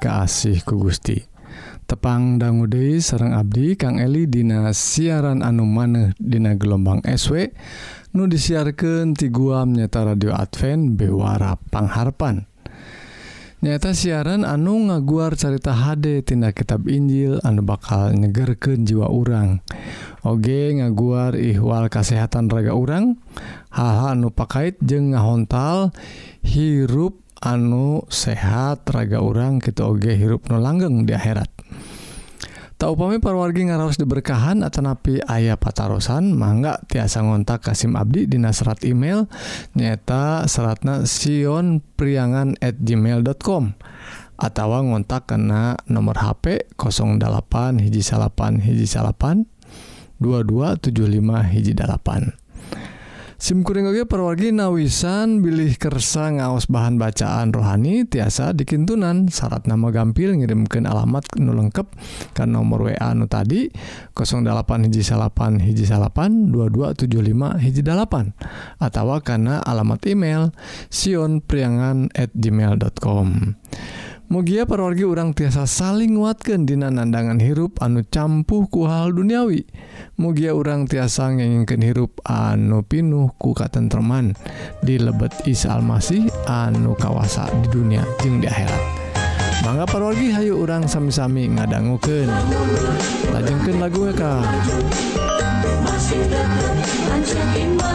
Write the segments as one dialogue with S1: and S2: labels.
S1: Kaasih ku Gusti. Tepang Danggude sarang Abdi Kang Eli Dina siaran anu maneh Dina gelombang SW nu disiarkan ti guam nyata radio Advent Bewara Pangharpan. Nyata siaran anu ngaguar carita HD Tina kitab Injil anu bakal nyegerken jiwa urang. Oge ngaguar ihwal kesehatan raga urang haha anu pakait jeung ngahontal hirup anu sehat raga orang kita oge hirup no langgeng di akhirat. Tak upami parwargi ngaraos diberkahan atanapi ayah patarosan mangga tiasa ngontak Kasim Abdi di serat email nyata seratna Sion priangan at gmail.com atau ngontak kena nomor HP 08 hiji salapan hiji salapan 2275 hiji dalapan SIMkuring oge perwargi nawisan bilih kersa ngaos bahan bacaan rohani tiasa dikintunan. Syarat nama gampil ngirimkan alamat nu lengkep kan nomor WA nu tadi 08 hiji salapan hiji salapan 2275 hiji dalapan atau karena alamat email sionpriangan@gmail.com at gmail.com Mugia parorgi urang tiasa saling nguatkan dina nandangan hirup anu campuh ku hal duniawi. Mugia urang tiasa ngengingken hirup anu pinuh ku katentreman. Di lebet Isa Almasih anu kawasa di dunia jeung di akhirat. Mangga parorgi hayu urang sami-sami ngadangguken lajengken lagu ka
S2: masih iman.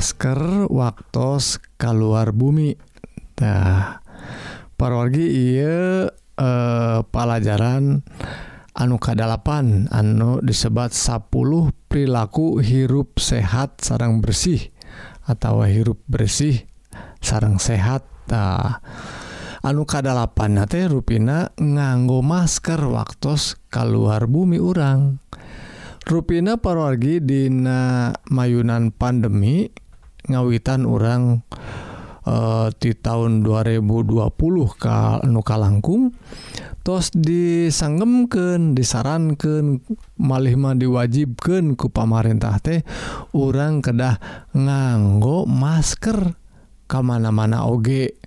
S1: masker waktos keluar bumi. Nah, parwargi ia eh, pelajaran anu kadalapan anu disebat 10 perilaku hirup sehat sarang bersih atau hirup bersih sarang sehat. Nah, anu kadalapan teh ruina nganggo masker waktu keluar bumi urang. Ruina parwargi Dina mayunan pandemi ngawitan orang Uh, di tahun 2020 ka nuka langkung tos disangemken disarankan malihmah diwajibkan ku pamarintah teh orang kedah nganggo masker kemana-mana oge.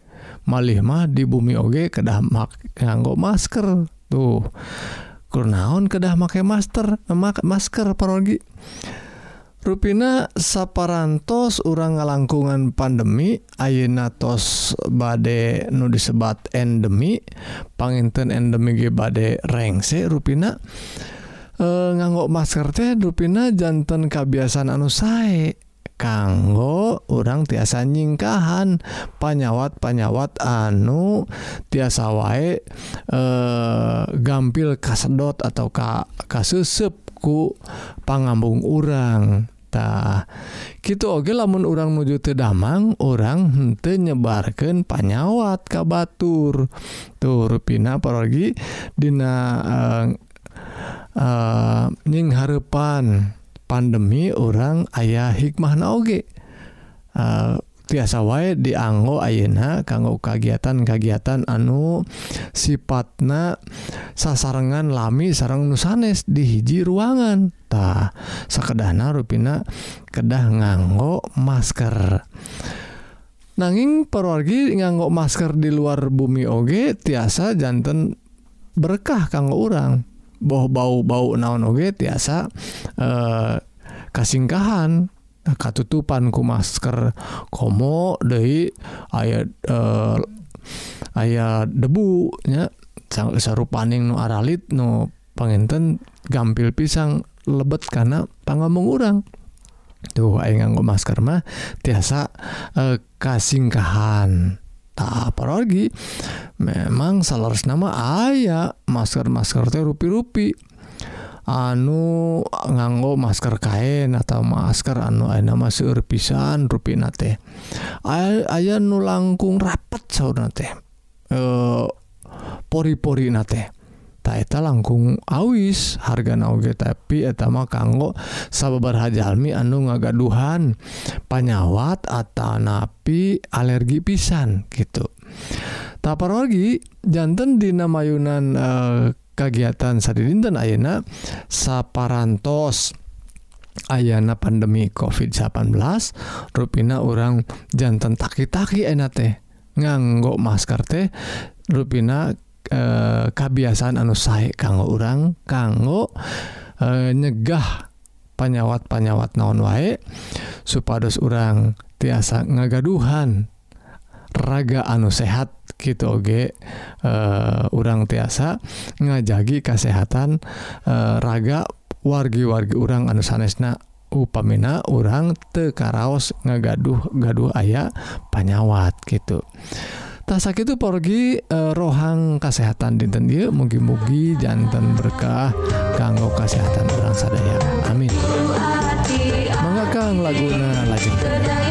S1: Malihmah di bumi oge kedah mak nganggo masker tuh. Kurnaon kedah make masker mak masker parogi? Ruina saparantos orang ngalangkungan pandemi Ayenatos bade nu disebat endemi Panginten endemi ge bade rengse ruina e, nganggok masker teh Rupina jantan kebiasaan anu sae kanggo orang tiasa nyingkahan panyawat panyawat anu tiasa wae e, gampil kasedot atau ka kasusep ku pangambung urang. eta gitu oge lamun orang nuju tedamang orang hente nyebarkan panyawat ka Batur. Tuh apalagi Dina uh, uh, nying harepan pandemi orang ayah hikmah naoge uh, eh, tiasa wae dianggo ayeuna kanggo kagiatan-kagiatan anu sifatna sasarengan lami sarang nusanes di hiji ruangan. Tah sakedahna rupina kedah nganggo masker. Nanging perwargi nganggo masker di luar bumi oge tiasa jantan berkah kanggo urang. Boh bau-bau naon oge tiasa eh, kasingkahan. katutupan ku masker komo dari ayat uh, eh, ayat debu debunya sang paning nu aralit nu penginten gampil pisang lebet karena pangomong orang tuh ayo nganggo masker mah tiasa uh, kasingkahan. Tak lagi memang salah nama ayah masker masker teh rupi-rupi. anu nganggo masker kain atau masker anu nama seueur pisan ruina teh. Aya nu langkung rapat sauna teh. E, pori-pori na teh langkung awis harga nauge tapi etama kanggo sababar hajalmi anu ngagaduhan panyawat atau napi alergi pisan gitu. Taparogi jantan dina mayunan kegiatan sadidinten Ayeuna saparantos. Ayana pandemi COVID-19 ruina orang jantan taki-taki enak teh nganggo masker teh ruina e, eh, kebiasaan anu sae kanggo orang kanggo e, nyegah panyawat-panyawat naon wae supados orang tiasa ngagaduhan raga anu sehat. gitu oge uh, urang tiasa ngajagi kesehatan uh, eh, raga wargi-wargi urang anu sanesna upamina urang tekaraos ngagaduh gaduh ayah panyawat gitu tasak itu pergi uh, eh, rohang kesehatan dinten dia mugi-mugi jantan berkah kanggo kesehatan urang sadaya. Amin. Mengakang laguna lajeng.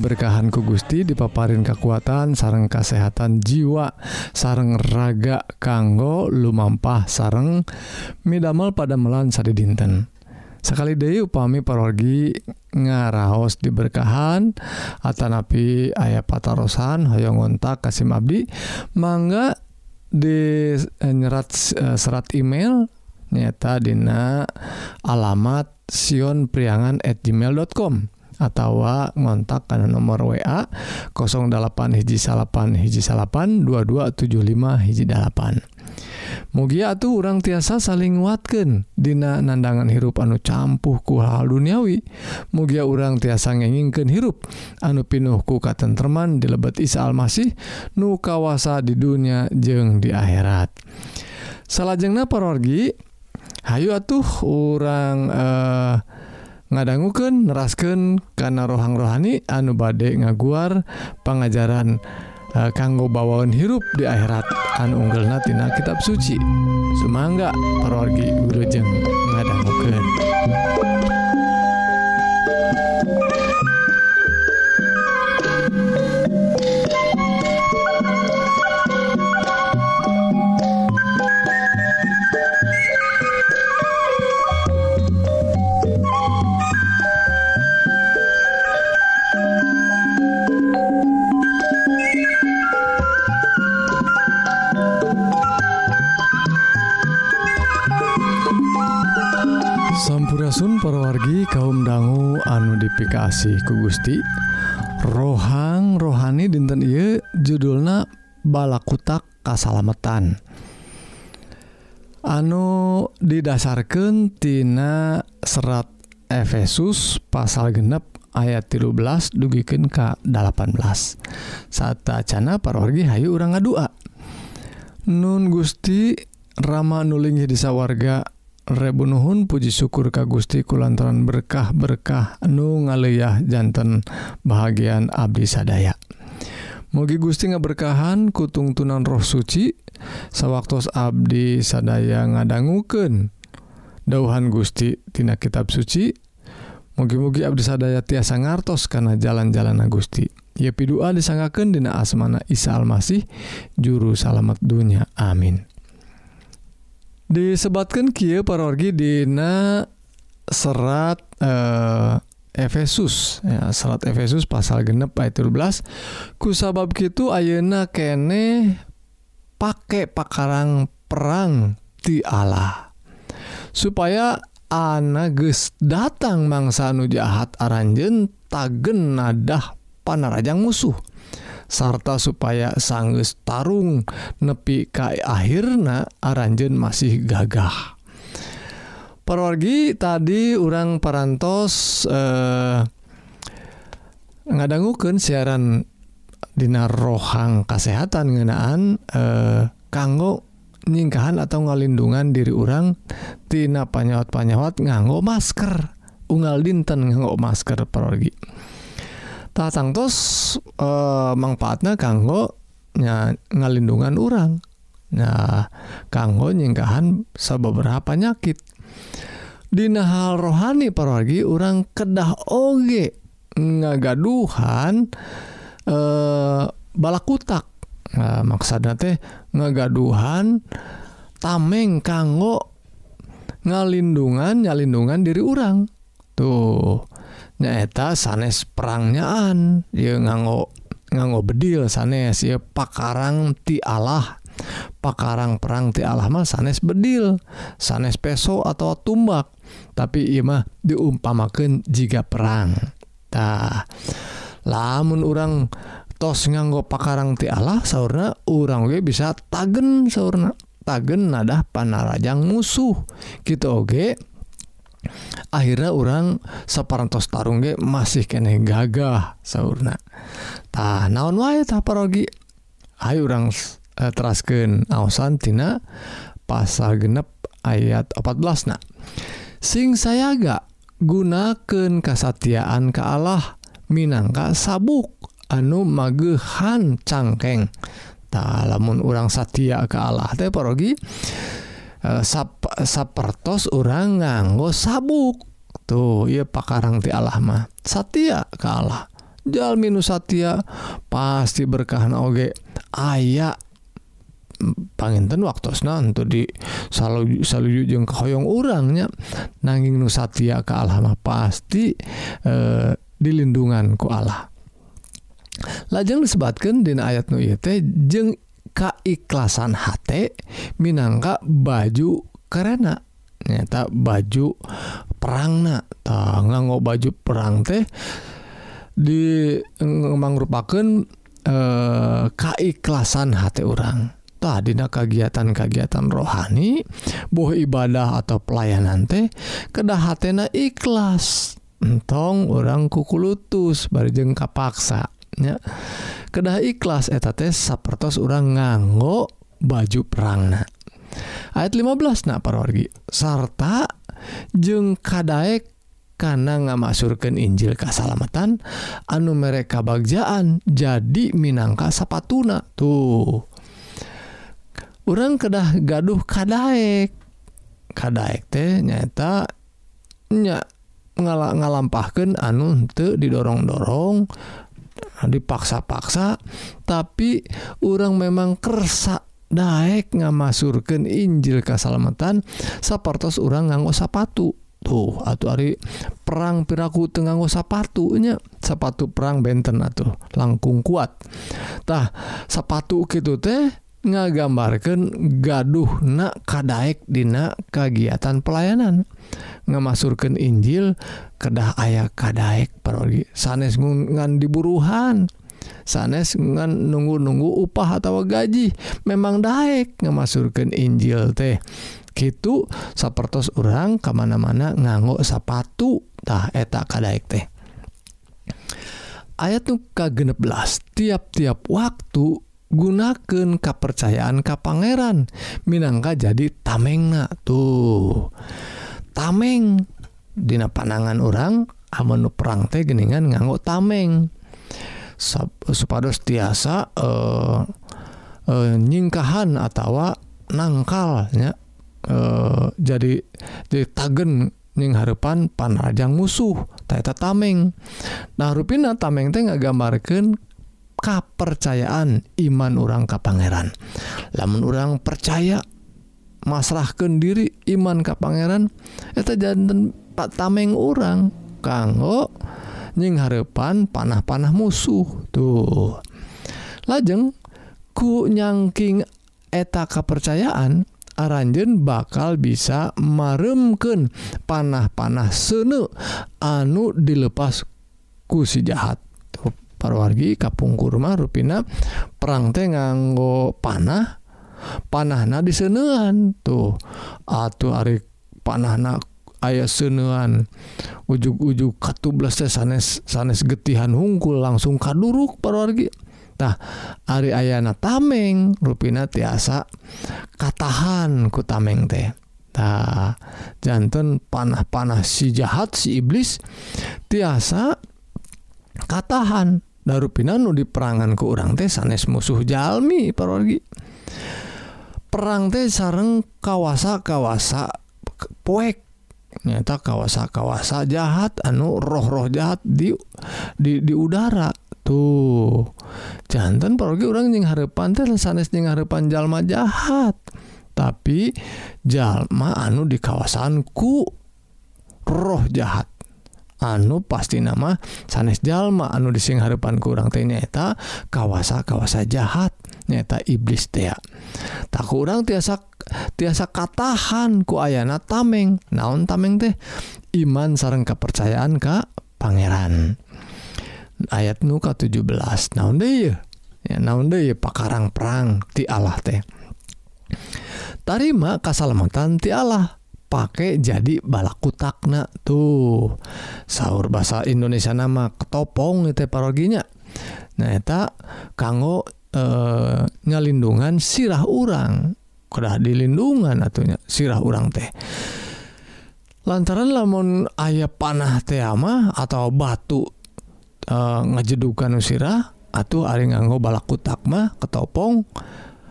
S1: Para wargi diberkahan ku Gusti dipaparin kekuatan sareng kesehatan jiwa sareng raga kanggo lumampah sareng midamel pada melan sadi dinten. Sekali Dewi upami parorgi ngaraos diberkahan Atanapi ayah patarosan Hoong ngontak kasih Abdi mangga di nyerat serat email nyata Dina alamat Sion priangan at gmail.com atawa ngontak karena nomor wa 08 hiji salapan hiji salapan 2275 hiji dalapan Mugia tuh orang tiasa saling nguatkan Dina nandangan hirup anu campuh ku hal duniawi. Mugia orang tiasa ngengingken hirup anu pinuh ku katenterman di lebet Isa Almasih nu kawasa di dunia jeng di akhirat. Salajengna parorgi Hayu atuh orang eh ngadangguken nerasken karena rohang rohani anu bade ngaguar pengajaran eh, kanggo bawaun hirup di akhirat. Anu unggul natina kitab suci. Semangga parorgi Gurujeng ngadangguken dikasih ku Gusti. Rohang rohani dinten Iye judulna balakutak Kasalamatan. Anu didasarkantinana serat Efesus pasal genep ayat 13 dugiken ke 18 saat Cana parorgi Hayu orang ngadua. Nun Gusti Rama nulingi disa warga rebunuhun Puji syukur ka Gusti kulantaran berkah-berkah anu ngaleyah jantan bahagian Abdi sadaya. Mugi Gusti ngaberkahan kutung tunan roh suci sawwaktos Abdi sadaya ngadangguken dauhan Gustitina kitab suci mugi-mugi Abdi sadaya tiasa ngartos karena jalan-jalan Gusti. Yepi doa disanggaken dina asmana Isa Almasih juru salamet dunya. Amin. disebabkan Ki parorgi Dina serat eh, Efesus. Ya, serat Efesus pasal genep ayat 12 kusabab gitu Ayeuna kene pakai pakarang perang di Allah. Supaya anages datang mangsa nu jahat aranjen tagen nadah panarajang musuh. sarta supaya sangges tarung nepi kai akhirnya aranjen masih gagah. Perwargi tadi orang parantos eh, ngadangguken siaran Dinar rohang kesehatan ngenaan eh, kanggo nyingkahan atau ngalindungan diri orang tina panyawat-panyawat nganggo masker. Unggal dinten nganggo masker pergi sangtos manfaatnya kanggonya ngalindungan orang Nah kanggo nyingkahan beberapa penyakit Dina hal rohani paragi orang kedah Oge ngagaduhan eh balakutak. Maksud teh ngagaduhan tameng kanggo ngalindungan nyalindungan diri orang tuh nyaeta sanes perangnyaan ye nganggo nganggo bedil sanes ya pakarang ti Allah. Pakarang perang ti Allah mah sanes bedil sanes peso atau tumbak. Tapi ieu mah jika perang. Tah lamun urang tos nganggo pakarang ti Allah sauna urang we bisa tagen sauna tagen nadah panarajang musuh. Gitu oge okay. akhirnya orang separantos tarung ge masih kene gagah sauna tah naon wae tah parogi? Ayo orang eh, teraskan tina pasal genep ayat 14 nah sing saya gak gunakan kesatiaan ke Allah minangka sabuk anu magehan cangkeng. Tak lamun orang satia ke Allah teh parogi e, sap, sapertos orang nganggo sabuk. Tuh ia pakarang ti Allah mah. Satya ke Allah. Jalmi nu Satya pasti berkahan oge. Aya panginten waktuna untuk di selalu selalu jeng kehoyong orangnya nanging nu Satya ke Allah mah pasti e, dilindungan ku Allah. Lajeng disebatkan di ayat nu teh jeng kaikhlasan H minangka baju karena nyata baju perangna. Nganggo baju perang teh dimangrupaken e, eh, kaikhlasan H orang tadidina kagiatan-kagiatan rohani boh ibadah atau pelayanan teh kedah hatna ikhlas. Entong orang kukulutus barjeng kapaksa ya kedah ikhlas eta tes sapertos orang nganggo baju perangna. Ayat 15 nah parorgi sarta jeng kadaek karena ngamasurkan Injil kesalamatan anu mereka bagjaan jadi minangka sapatuna tuh. Orang kedah gaduh kadaek. Kadaek teh nyata nya ngala ngalampahkan anu teu didorong-dorong dipaksa-paksa tapi orang memang kersa Daek ngamasurkan Injil kesalamatan sapartos orang nganggo sapatu. Tuh atau hari perang piraku tenganggo sapatunya sepatu perang benten atau langkung kuat. Tah sepatu gitu teh ngagambarkan gaduh na kadaek dina kegiatan pelayanan. Ngemasurkan Injil kedah ayah kadaek parodi sanes ngan diburuhan sanes ngan nunggu-nunggu upah atau gaji memang daek ngemasurkan Injil teh. Gitu sapertos orang kemana-mana nganggo sepatu tah eta kadaek teh. Ayat nu ka 16 tiap-tiap waktu gunakan kepercayaan Ka Pangeran. Minangka jadi tamengna tuh. Tameng. Dina panangan orang amenu perang teh geningan nganggo tameng. Supados tiasa uh, uh, nyingkahan atau nangkalnya uh, jadi jadi tagen nying harepan panrajang musuh. Taeta tameng. Nah rupina tameng teh nggak gambarkan kapercayaan iman orang ke Pangeran. Lamun orang percaya masrahkan diri iman ke Pangeran eta jantan Pak tameng orang. Kanggo nying harepan panah-panah musuh tuh. Lajeng ku nyangking eta kepercayaan Aranjen bakal bisa maremken panah-panah sene anu dilepas ku si jahat. parwargi kapungkurma ruina perang teh nganggo panah. Panahna disenuan tuh. Atuh Ari panahna ayah senuan ug-ujug katublas sanes sanes getihan hungkul langsung kaduruk parwargitah Ari Ayna tameng ruina tiasa katahan ku tameng teh. Jantan panah-panah si jahat si iblis tiasa katahan. Pinanu di perangan ke orang teh sanes musuh Jami pargi perang teh sareng kawasa kawasa poeknyata kawasa kawasa jahat anu roh-roh jahat di di di udara. Tuhjantan pergi orang yang Harpan teh sanes Harpan jalma jahat. Tapi jalma anu di kawasanku roh jahat anu pasti nama sanes jalma anu dising harepan kurang tehnyata kawasa-kawasa jahat nyata iblis tea. Tak kurang tiasa tiasa katahan ku ayana tameng. Naon tameng teh? Iman sarang kepercayaan ka pangeran. Ayat nuka 17 naon deh ya naon deh pakarang perang ti Allah teh. Tarima kasalamatan ti Allah. pakai jadi balaku takna tuh. Sahur bahasa Indonesia nama ketopong itu paroginya. Naheta kanggo eh, e, nyalindungan sirah urang. Kedah dilindungan atunya sirah urang teh. Lantaran lamun ayah panah teh ama atau batu e, ngajedukan sirah atau ari nganggo balaku takma ketopong.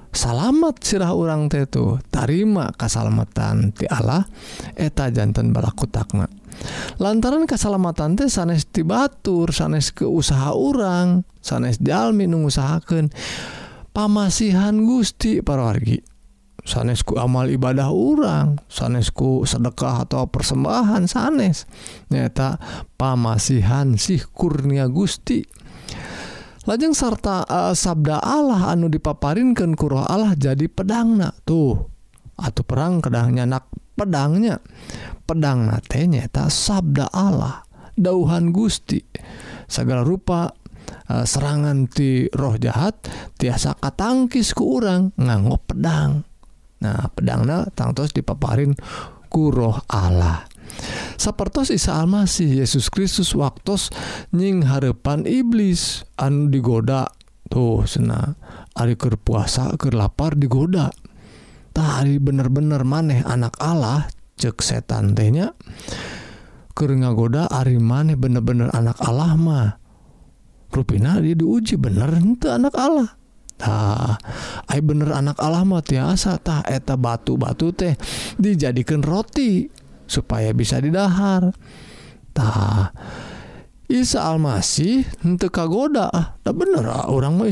S1: salamet sirah urang tuh tarima kesalamatan ti Allah eta jantan balaku takna lantaran kesalamatan teh sanes tibatur sanes ke usaha orang sanes jalmi nungusahakeun pamasihan Gusti para wargi sanesku amal ibadah orang sanesku sedekah atau persembahan sanes. Nyata pamasihan sih kurnia Gusti. lajeng sarta uh, sabda Allah anu dipaparinkan kuroh Allah jadi pedangna tuh. Atau perang kedangnya nak pedangnya. Pedang natenya tak sabda Allah dauhan Gusti. Segala rupa uh, serangan ti roh jahat tiasa katangkis ke orang nganggo pedang. Nah pedangna tangtos dipaparin ku roh Allah. sapertos Isa Almasih Yesus Kristus waktu nying harepan iblis. Anu digoda tuh sena. Ariker puasa ke lapar digoda. Tadi bener-bener maneh anak Allah cek setan tehnya ke ngagoda Ari maneh bener-bener anak Allah mah. Rupina dia diuji bener itu anak Allah. Nah, ay bener anak Allah mah tiasa tah. Eta batu-batu teh dijadikan roti. Supaya bisa didahartah Isa Almasih untuk kagoda. Ah bener orang mau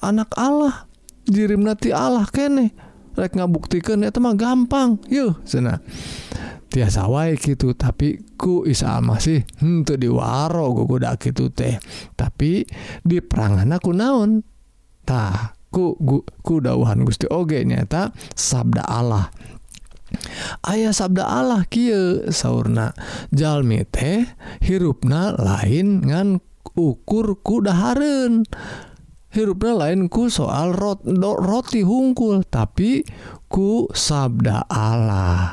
S1: anak Allah. Dirimnati Allah kene. Rek ngabuktikan ya mah gampang. Yuk sana tiasa wae gitu tapi ku Isa Almasih untuk diwaro gogoda gitu teh. Tapi di perangan aku naon? Ku kudahuhan Gusti Oge nyata Sabda Allah Ayah sabda Allah Kie sauna,jalmi teh hirupna lain ngan ukur kudaharen. Hirupna lain ku soal rot, do, roti hungkul tapi ku sabda Allah.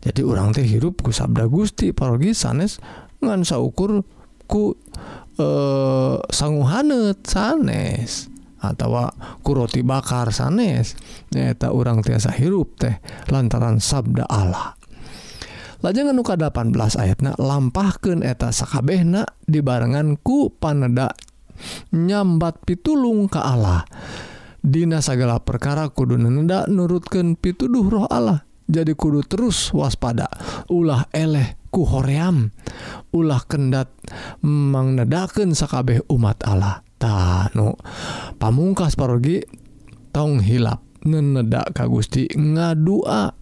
S1: Jadi orang teh hirup ku sabda Gusti parogi sanes ngan saukur ku eh, sanguhanet sanes. atautawakuroti bakar sanesnyata orang tiasa hirup teh lantaran Sabda Allah. Lajangan muka 18 ayatnya lampahkan eta sakabehna dibarenganku paneda nyambat pitulung ke Allah. Dina segala perkara kudu nenda nurutkan pituduh roh Allah jadi kudu terus waspada. Ulah eleh ku hoream ulah kendat mangnedaken sakabeh umat Allah. Tanu pamungkas parogi tong hilap nenedak ka Gusti ngadua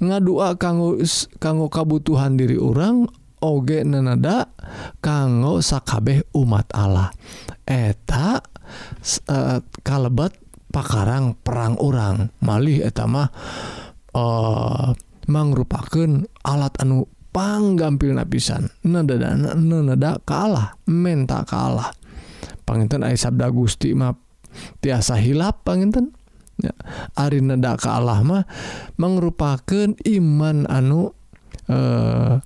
S1: ngadua kanggo kanggo kabutuhan diri orang oge neneda kanggo sakabeh umat Allah. Eta uh, kalebet pakarang perang orang malih eta mah uh, merupakan alat anu panggampil napisan nada kalah menta kalah panginten ay sabda Gusti map tiasa hilap panginten ya. Ari nada kalah mah merupakan iman anu eh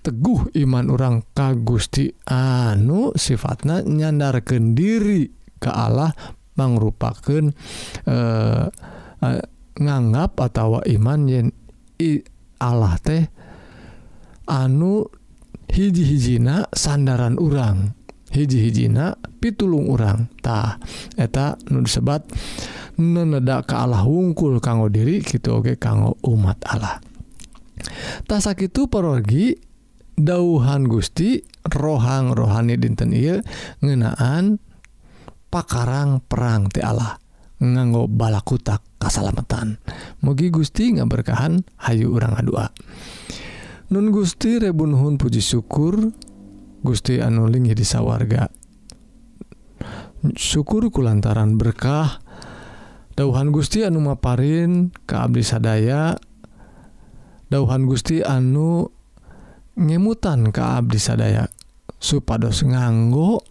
S1: teguh iman orang ka Gusti anu sifatnya nyandarkan diri ke Allah merupakan eh, eh nganggap atau iman yen i Allah teh anu hiji-hijina sandaran urang. Hiji-hijina pitulung orangtah eta nu disebat nenedak ke Allah wungkul kanggo diri gitu oke okay, kanggo umat Allah. Tasak itu perogi dauhan Gusti rohang rohani dinten il ngenaan pakarang perang ti Allah nganggo balakutak. Kasalamatan mugi Gusti nggak berkahan Hayu orang a2 Nun Gusti rebunhun puji syukur Gusti anuling di sawwarga syukurku lantaran berkah dauhan Gusti anu maparin keabdi sadaya. Dauhan Gusti anu ngemutan keabdi sadaya supados nganggo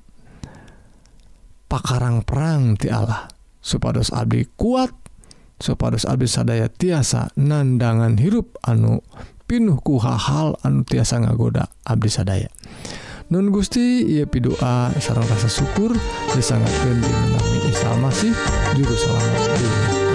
S1: pakarang perang ti Allah supados Abi kuat supados Abis sadaya tiasa nandangan hirup anu pinuh ku hal-hal anu tiasa ngagoda Abdi sadaya. Nun Gusti ia pidoa sarang rasa syukur disangatkan di menami Islam Masih juru selamat dunia.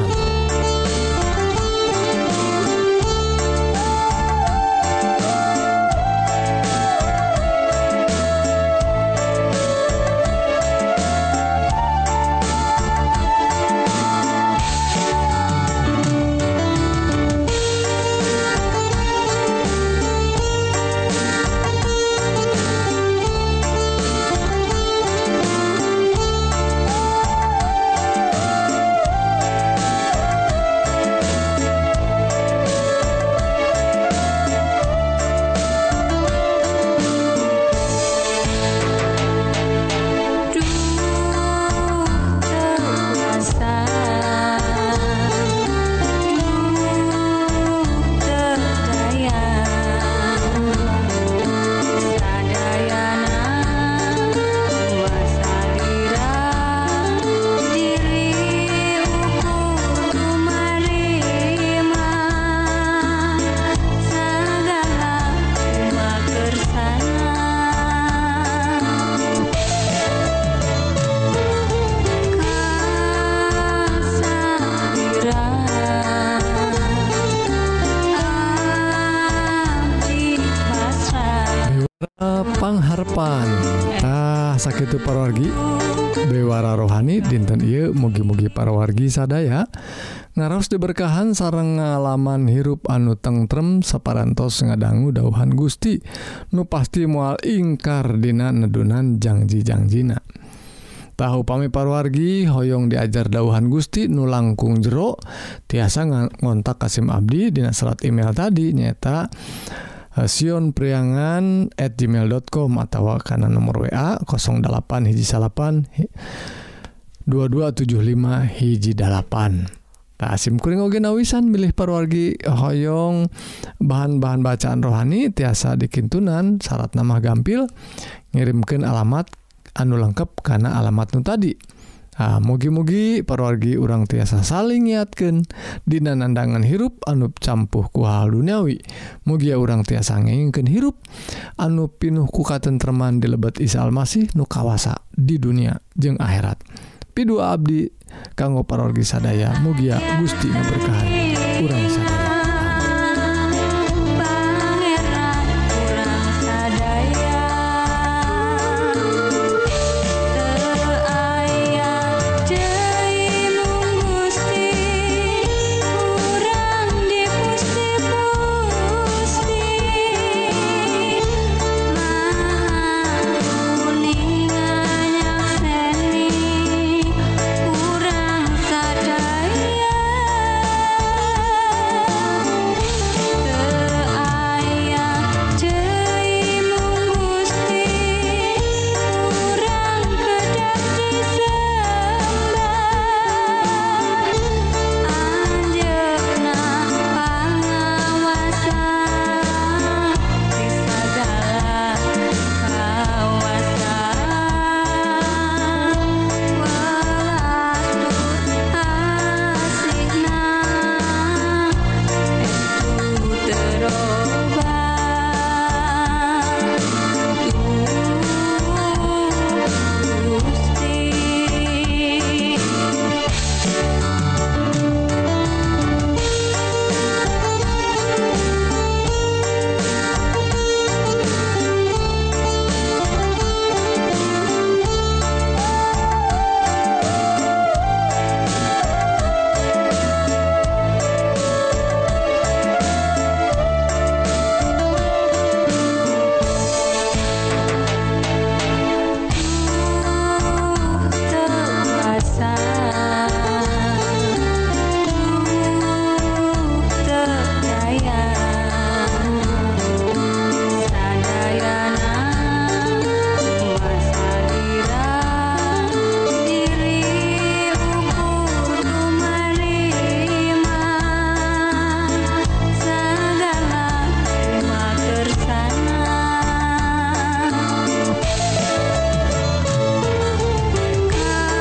S1: itu parwargi Bewara rohani dinten I mugi-mugi parwargi sadaya. Ngaros diberkahan sareng ngalaman hirup anu tengrem separantos ngadanggu dauhan Gusti. Nu pasti mual ingkar dina nedunan janjijangjina tahu pami parwargi Hoong diajar dauhan Gusti nu langkung jero. Tiasa ngontak Kasim Abdi Dina serat email tadi nyata dan siun priangan at gmail.com atau karena nomor WA 08 hiji salapan 2275 hiji dalapan tak asim kuring oge nawisan milih perwargi hoyong bahan-bahan bacaan rohani tiasa dikintunan syarat nama gampil ngirimkan alamat anu lengkap karena alamat nu tadi. Ah, mugi-mugi perwargi urang tiasa saling yatken Dina nandangan hirup anup campuh kuhal duniawi. Mugia urang tiasa ngeken hirup anu pinuh ku teman di lebet Isa Almasih nu kawasa di dunia jeung akhirat. Pidu Abdi kanggo parorgi sadaya mugia Gusti ngeberkahan urang sadaya.